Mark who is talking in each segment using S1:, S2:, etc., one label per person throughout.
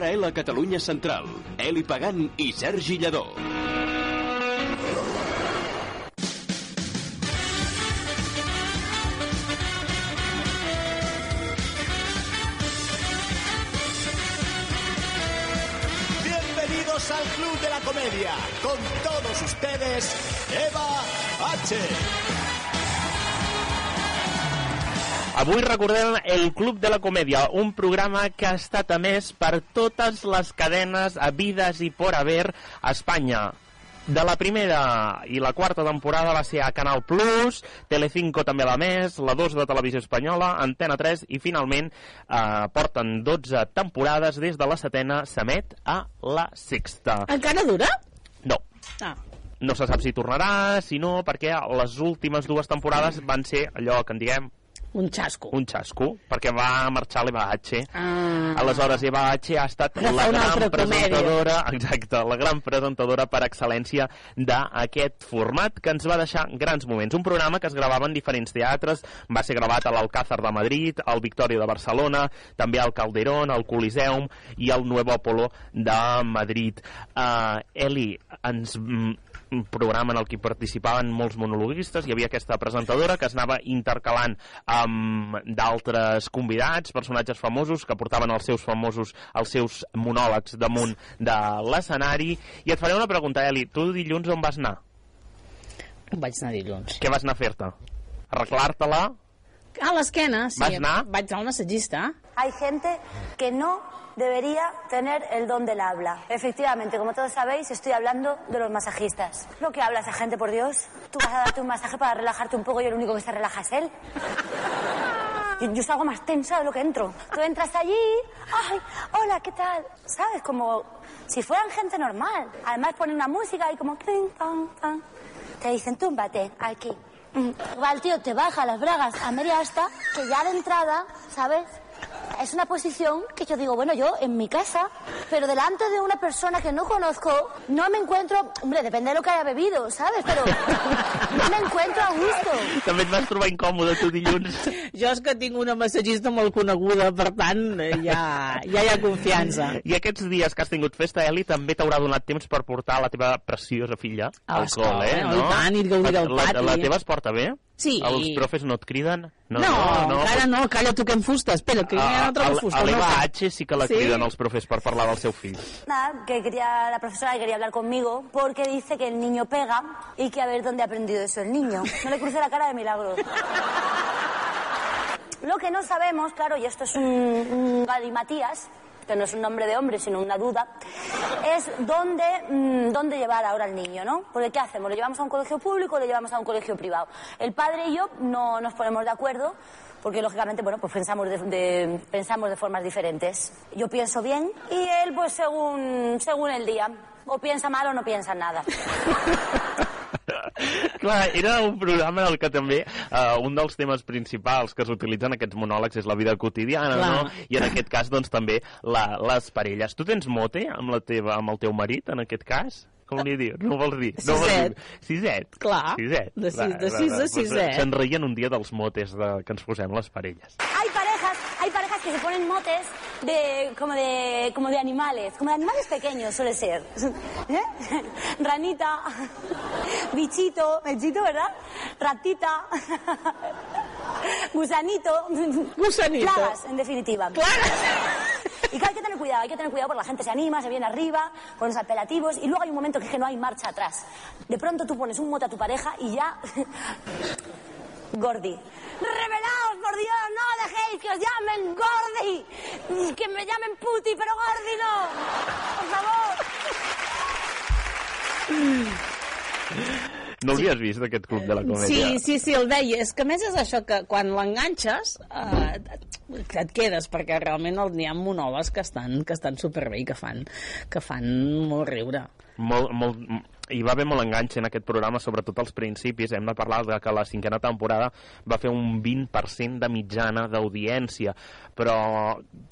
S1: Hora L Catalunya Central. Eli Pagant i Sergi Lledó.
S2: Bienvenidos al Club de la Comedia. Con todos ustedes, Eva H.
S3: Avui recordem el Club de la Comèdia, un programa que ha estat emès per totes les cadenes habides i por haver a Espanya. De la primera i la quarta temporada va ser a Canal Plus, Telecinco també l'ha més, la 2 de Televisió Espanyola, Antena 3 i finalment eh, porten 12 temporades des de la setena s'emet a la sexta.
S4: Encara dura?
S3: No,
S4: Ah.
S3: no se sap si tornarà, si no, perquè les últimes dues temporades van ser allò que en diguem
S4: Un xasco.
S3: un xasco, perquè va marxar l'Eva H.
S4: Ah.
S3: Aleshores, Eva H ha estat
S4: Agafar
S3: la gran presentadora, exacte, la gran presentadora per excel·lència d'aquest format que ens va deixar grans moments. Un programa que es gravava en diferents teatres, va ser gravat a l'Alcázar de Madrid, al Victòria de Barcelona, també al Calderón, al Coliseum i al Nuevo Apolo de Madrid. Uh, Eli, ens mm, un programa en el que participaven molts monologuistes, hi havia aquesta presentadora que es anava intercalant amb d'altres convidats, personatges famosos que portaven els seus famosos, els seus monòlegs damunt de l'escenari. I et faré una pregunta, Eli, tu dilluns on vas anar?
S4: Vaig anar dilluns.
S3: Què vas anar a fer-te? Arreglar-te-la?
S4: A l'esquena, sí.
S3: Vas anar?
S4: Vaig anar al massatgista.
S5: Hay gente que no debería tener el don del habla. Efectivamente, como todos sabéis, estoy hablando de los masajistas. Lo que habla esa gente, por Dios. Tú vas a darte un masaje para relajarte un poco y el único que se relaja es él. Yo, yo salgo más tensa de lo que entro. Tú entras allí, ay, hola, ¿qué tal? ¿Sabes? Como si fueran gente normal. Además ponen una música y como... Te dicen, túmbate, aquí. Mm. El tío, te baja las bragas a media asta, que ya de entrada, ¿sabes? Es una posición que yo digo, bueno, yo en mi casa, pero delante de una persona que no conozco, no me encuentro, hombre, depende de lo que haya bebido, ¿sabes? Pero no me encuentro a gusto.
S3: També et vas trobar incòmode tu dilluns?
S4: Jo és que tinc una massatgista molt coneguda, per tant, eh, ja, ja hi ha confiança.
S3: I aquests dies que has tingut festa, Eli, també t'haurà donat temps per portar la teva preciosa filla
S4: A
S3: al col·le,
S4: eh?
S3: no?
S4: I tant, i gaudir del
S3: la,
S4: pati.
S3: La, la teva es porta bé?
S4: Sí.
S3: Els profes no et criden?
S4: No, no, no encara no, calla, toquem fusta. Espera, que hi ha altra
S3: a,
S4: fusta.
S3: a
S4: no
S3: l'Eva
S4: fa.
S3: H sí que la
S4: Sí?
S3: criden els profes per parlar del seu fill.
S5: Nada, que quería, la profesora que quería hablar conmigo porque dice que el niño pega y que a ver dónde ha aprendido eso el niño. No le cruce la cara de milagro. Lo que no sabemos, claro, y esto es un, un galimatías, que no es un nombre de hombre, sino una duda, es dónde, mm, dónde llevar ahora al niño, ¿no? Porque ¿qué hacemos? ¿Lo llevamos a un colegio público o lo llevamos a un colegio privado? El padre y yo no nos ponemos de acuerdo porque lógicamente, bueno, pues pensamos de, de- pensamos de formas diferentes. Yo pienso bien y él, pues según, según el día. O piensa mal o no piensa en nada.
S3: Clar, era un programa en el que també uh, un dels temes principals que s'utilitzen aquests monòlegs és la vida quotidiana,
S4: Clar.
S3: no? I en aquest cas, doncs, també la, les parelles. Tu tens mote amb, la teva, amb el teu marit, en aquest cas? Com li dius? No ho vols dir? No ho vols dir? Siset.
S4: Clar.
S3: Siset.
S4: De sis- de sis a
S3: Pues,
S4: siset.
S3: Se'n reien un dia dels motes de, que ens posem les parelles.
S5: Hay parejas, hay parejas que se ponen motes de como de como de animales, como de animales pequeños suele ser. ¿Eh? Ranita, bichito, bichito, ¿verdad? Ratita, gusanito,
S4: Gusanito.
S5: plagas, en definitiva. Y claro, hay que tener cuidado, hay que tener cuidado porque la gente se anima, se viene arriba con los apelativos y luego hay un momento que es que no hay marcha atrás. De pronto tú pones un mote a tu pareja y ya... Gordi. Revelaos, por Dios, no dejéis que os llamen Gordi. Que me llamen Puti, pero Gordi no. Por favor.
S3: No l'havies vist, aquest club de la comèdia?
S4: Sí, sí, sí, el veia. És que més és això que quan l'enganxes eh, et quedes, perquè realment n'hi ha monòlegs que estan, que estan superbé i que fan, que fan molt riure.
S3: molt, molt, hi va haver molt enganx en aquest programa, sobretot als principis. Hem de parlar de que la cinquena temporada va fer un 20% de mitjana d'audiència, però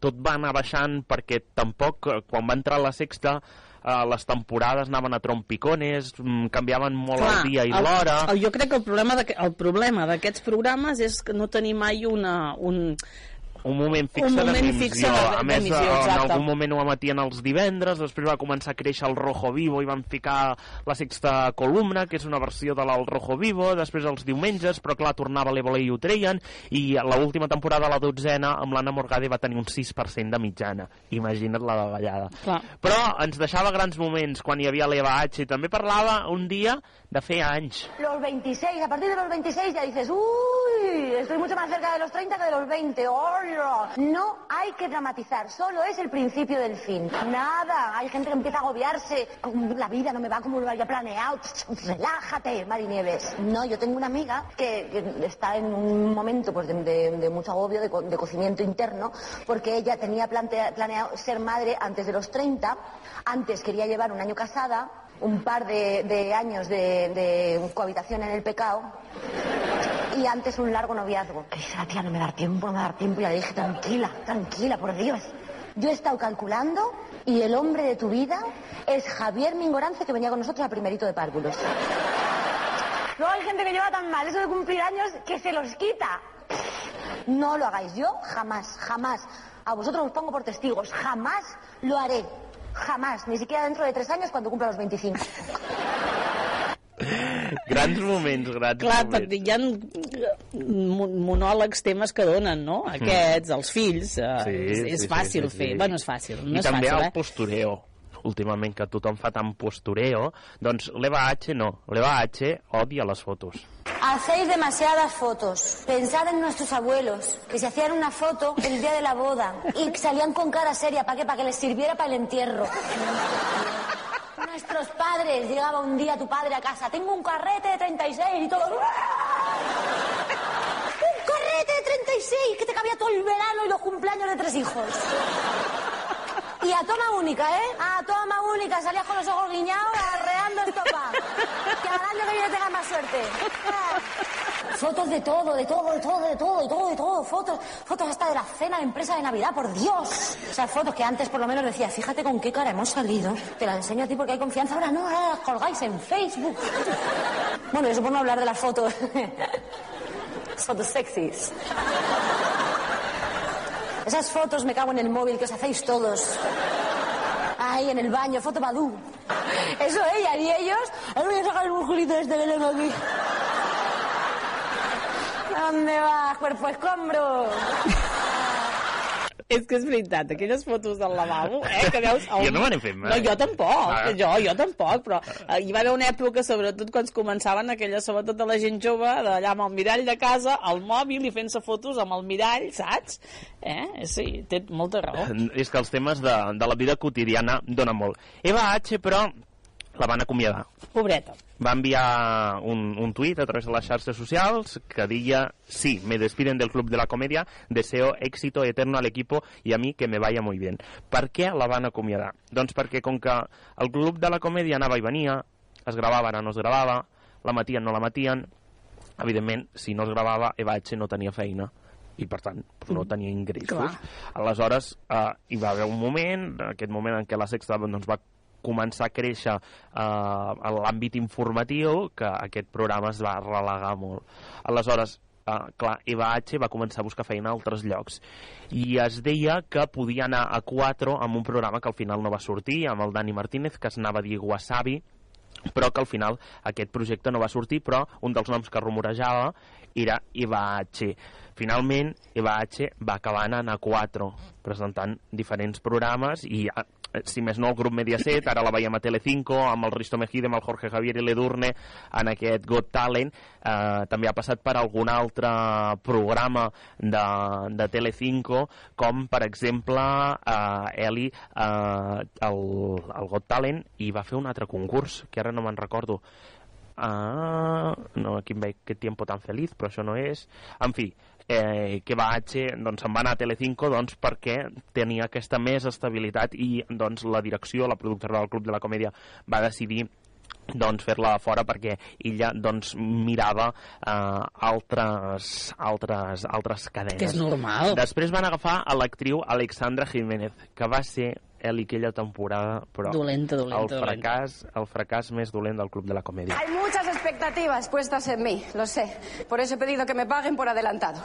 S3: tot va anar baixant perquè tampoc, eh, quan va entrar la sexta, eh, les temporades anaven a trompicones, mm, canviaven molt el dia i l'hora...
S4: Jo crec que el problema d'aquest- el problema d'aquests programes és que no tenir mai una, un,
S3: un moment fixe
S4: de-
S3: A més,
S4: d'emissió,
S3: en algun moment ho emetien els divendres, després va començar a créixer el Rojo Vivo i van ficar la sexta columna, que és una versió de l'El Rojo Vivo, després els diumenges, però clar, tornava l'Ébola i ho treien, i a l'última temporada, la dotzena, amb l'Anna Morgade va tenir un 6% de mitjana. Imagina't la davallada.
S4: Clar.
S3: Però ens deixava grans moments quan hi havia l'Eva H. i també parlava un dia de fer anys.
S5: Los 26, a partir de los 26 ya dices, uy, estoy mucho más cerca de los 30 que de los 20. ¡Hola! No hay que dramatizar, solo es el principio del fin. Nada, hay gente que empieza a agobiarse. La vida no me va como lo había planeado. Relájate, Mari Nieves. No, yo tengo una amiga que, está en un momento pues, de, mucho agobio, de, co- de cocimiento interno, porque ella tenía planeado ser madre antes de los 30, antes quería llevar un año casada, un par de, años de cohabitación en el pecado y antes un largo noviazgo. Que dice tía, no me da tiempo, no me da tiempo. Y le dije, tranquila, tranquila, por Dios. Yo he estado calculando y el hombre de tu vida es Javier Mingorance que venía con nosotros a primerito de párvulos. Luego hay gente que lleva tan mal eso de cumplir años que se los quita. No lo hagáis. Yo jamás, jamás. A vosotros os pongo por testigos. Jamás lo haré. Jamás. Ni siquiera dentro de tres años cuando cumpla los 25.
S3: Grans moments, grans
S4: Clar,
S3: moments.
S4: perquè hi ha mon- monòlegs temes que donen, no? Aquests, els fills, eh,
S3: Mm. Sí,
S4: és, és
S3: sí,
S4: fàcil
S3: sí, sí,
S4: fer.
S3: sí.
S4: Bueno, és fàcil, no
S3: I
S4: és
S3: també
S4: fàcil,
S3: el
S4: eh?
S3: postureo últimament que tothom fa tant postureo doncs l'Eva H no, l'Eva H odia les fotos
S5: Hacéis demasiadas fotos. Pensad en nuestros abuelos, que se hacían una foto el día de la boda y salían con cara seria. ¿Para qué? Para que les sirviera para el entierro. Nuestros padres, llegaba un día tu padre a casa, tengo un carrete de 36 y todo. ¡Un carrete de 36 que te cabía todo el verano y los cumpleaños de tres hijos! Y a toma única, ¿eh? A toma única, salías con los ojos guiñados, arreando estopa. Que al año que viene tengas más suerte. Fotos de todo, de todo, de todo, de todo, de todo, de todo. Fotos, fotos hasta de la cena de empresa de Navidad, por Dios. O sea, fotos que antes por lo menos decía, fíjate con qué cara hemos salido. Te las enseño a ti porque hay confianza. Ahora no, ahora las colgáis en Facebook. Bueno, eso por no hablar de las fotos. fotos sexys. Esas fotos me cago en el móvil que os hacéis todos. Ahí en el baño, foto Badú. Eso ella y ellos. Ahora voy a sacar el musculito este que tengo aquí. ¿Dónde vas, cuerpo escombro?
S4: És que és veritat, aquelles fotos del lavabo, eh, que veus... El...
S3: Jo no me n'he fet mai.
S4: No, jo tampoc,
S3: Ah.
S4: jo, jo tampoc, però eh, hi va haver una època, sobretot quan es començaven aquelles, sobretot de la gent jove, d'allà amb el mirall de casa, al mòbil i fent-se fotos amb el mirall, saps? Eh? Sí, té molta raó.
S3: és que els temes de, de la vida quotidiana donen molt Eva H però la van acomiadar
S4: Pobreta.
S3: va enviar un, un tuit a través de les xarxes socials que deia sí, me despiden del Club de la Comedia deseo éxito eterno al equipo y a mí que me vaya muy bien per què la van acomiadar? doncs perquè com que el Club de la Comèdia anava i venia es gravava, ara no es gravava la matien, no la matien evidentment, si no es gravava Eva H no tenia feina i per tant doncs, no tenia ingressos
S4: Clar.
S3: aleshores eh, hi va haver un moment aquest moment en què la Sexta doncs, va començar a créixer eh, a l'àmbit informatiu que aquest programa es va relegar molt. Aleshores, eh, clar, Eva H va començar a buscar feina a altres llocs i es deia que podia anar a 4 amb un programa que al final no va sortir, amb el Dani Martínez, que es anava a dir Wasabi, però que al final aquest projecte no va sortir, però un dels noms que rumorejava era H. Finalment, H va acabar anant a 4, presentant diferents programes i si més no el grup Mediaset, ara la veiem a Telecinco amb el Risto Mejide, amb el Jorge Javier i l'Edurne en aquest Got Talent eh, també ha passat per algun altre programa de, de Telecinco com per exemple eh, Eli eh, el, el Got Talent i va fer un altre concurs que ara no me'n recordo Ah, no, aquí em veig que tiempo tan feliz, però això no és. En fi, eh, que va H doncs, se'n va anar a Telecinco doncs, perquè tenia aquesta més estabilitat i doncs, la direcció, la productora del Club de la Comèdia va decidir doncs fer-la fora perquè ella doncs mirava eh, altres, altres, altres cadenes.
S4: Que és normal.
S3: Després van agafar a l'actriu Alexandra Jiménez, que va ser Eli aquella temporada, però
S4: Dolenta, dolenta,
S3: el fracàs, el fracàs més dolent del Club de la Comèdia.
S6: Hay muchas expectativas puestas en mí, lo sé. Por eso he pedido que me paguen por adelantado.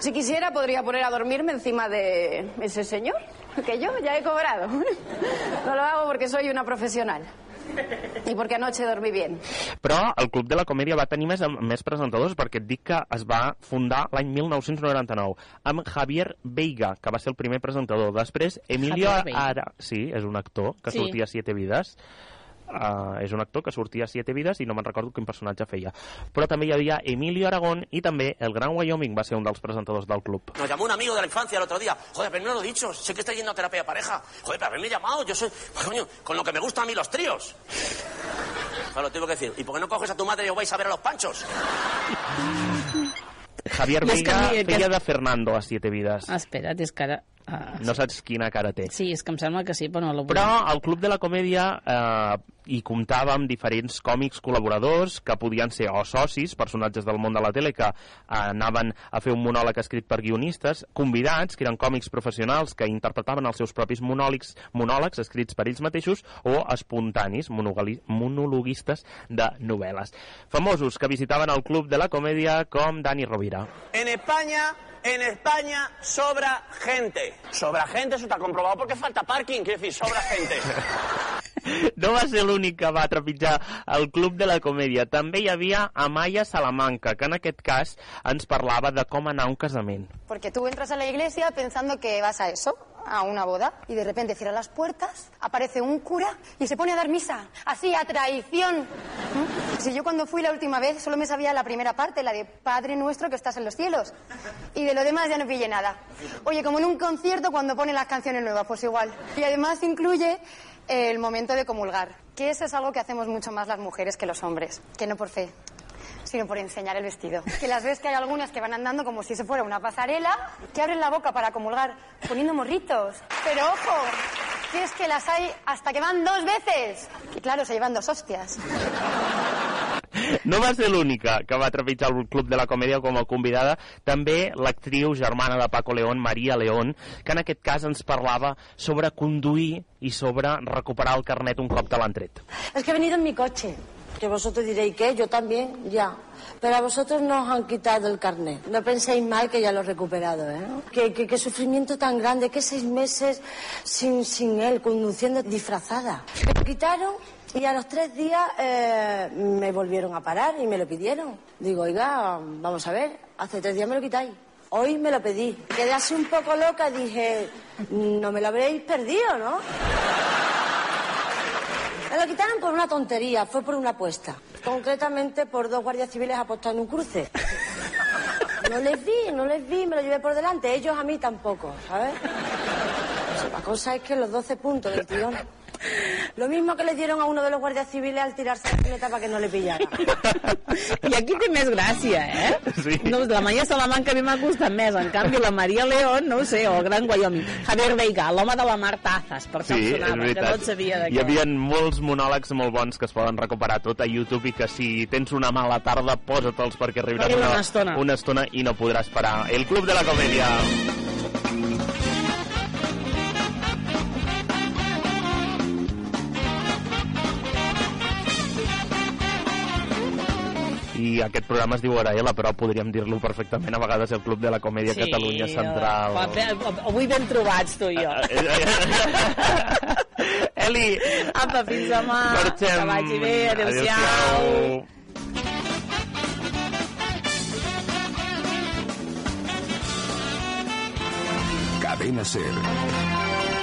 S6: Si quisiera, podría poner a dormirme encima de ese señor, que yo ya he cobrado. No lo hago porque soy una profesional. I perquè anoche dormí bien.
S3: Però el Club de la Comèdia va tenir més, més presentadors perquè et dic que es va fundar l'any 1999 amb Javier Veiga, que va ser el primer presentador. Després, Emilio. Ara... Sí, és un actor que
S4: Sí.
S3: sortia a Siete Vides. Uh, és un actor que sortia a Siete Vides i no me'n recordo quin personatge feia. Però també hi havia Emilio Aragón i també el Gran Wyoming va ser un dels presentadors del club.
S7: Nos llamó un amigo de la infancia el otro día. Joder, pero no lo he dicho. Sé que está yendo a terapia de pareja. Joder, pero haberme llamado. Yo soy, coño, con lo que me gustan a mí los tríos. Claro, tengo que decir. ¿Y por qué no coges a tu madre y os vais a ver a los panchos?
S3: Javier Veiga feia de Fernando a Siete Vides.
S4: Espera't, és que ara... Uh,
S3: No saps quina cara té.
S4: Sí, és que em sembla que sí, però no vull.
S3: Però al Club de la Comèdia eh, hi comptava amb diferents còmics col·laboradors que podien ser o socis, personatges del món de la tele que eh, anaven a fer un monòleg escrit per guionistes, convidats, que eren còmics professionals que interpretaven els seus propis monòlegs, monòlegs escrits per ells mateixos o espontanis, monologuistes de novel·les. Famosos que visitaven el Club de la Comèdia com Dani Rovira.
S7: En España, en España sobra gente. Sobra gente, eso está comprobado porque falta parking. Quiero decir, sobra gente.
S3: No va ser l'únic que va trepitjar el Club de la Comèdia. També hi havia Amaya Salamanca, que en aquest cas ens parlava de com anar a un casament.
S6: Porque tú entras a la iglesia pensando que vas a eso, a una boda, y de repente cierran las puertas, aparece un cura y se pone a dar misa. Así, a traición. ¿Mm? Si yo cuando fui la última vez solo me sabía la primera parte, la de Padre nuestro que estás en los cielos. Y de lo demás ya no pillé nada. Oye, como en un concierto cuando ponen las canciones nuevas, pues igual. Y además incluye el momento de comulgar, que eso es algo que hacemos mucho más las mujeres que los hombres, que no por fe sino por enseñar el vestido. Que las ves que hay algunas que van andando como si se fuera una pasarela, que abren la boca para comulgar poniendo morritos. Pero ojo, que es que las hay hasta que van dos veces. Y claro, se llevan dos hostias.
S3: No va ser l'única que va trepitjar el Club de la Comèdia com a convidada, també l'actriu germana de Paco León, Maria León, que en aquest cas ens parlava sobre conduir i sobre recuperar el carnet un cop te l'han tret.
S8: Es que he venido en mi coche. Que vosotros diréis que yo también, ya. Pero a vosotros no os han quitado el carnet. No penséis mal que ya lo he recuperado, ¿eh? Qué, qué- qué sufrimiento tan grande, que seis meses sin, sin él, conduciendo disfrazada. Me quitaron y a los tres días eh, me volvieron a parar y me lo pidieron. Digo, oiga, vamos a ver, hace tres días me lo quitáis. Hoy me lo pedí. Quedé así un poco loca, dije, no me lo habréis perdido, ¿no? Me lo quitaron por una tontería, fue por una apuesta. Concretamente por dos guardias civiles apostados en un cruce. No les vi, no les vi, me lo llevé por delante. Ellos a mí tampoco, ¿sabes? Pues la cosa es que los 12 puntos del tirón. Lo mismo que le dieron a uno de los guardias civiles al tirarse la pilota para que no le pillara.
S4: I aquí té més gràcia, eh?
S3: Sí.
S4: No, la Maria Salamanca a mi m'ha costat més. En canvi, la Maria León, no ho sé, o el Gran Wyoming. Javier Veiga, l'home de la Mar Tazas, per
S3: Sí,
S4: sonava, que no
S3: veritat.
S4: et sabia de
S3: Hi havia molts monòlegs molt bons que es poden recuperar tot a YouTube i que si tens una mala tarda, posa-te'ls perquè arribarà
S4: Arriba una estona.
S3: una estona i no podràs parar. El Club de la Comèdia. I aquest programa es diu Araela, però podríem dir-lo perfectament a vegades el Club de la Comèdia Catalunya Central.
S4: bé, Avui ben trobats, tu i jo.
S3: Eli,
S4: Apa, fins demà.
S3: marxem.
S4: Que vagi bé, adéu-siau.
S3: Adéu-siau.
S1: Cadena Ser.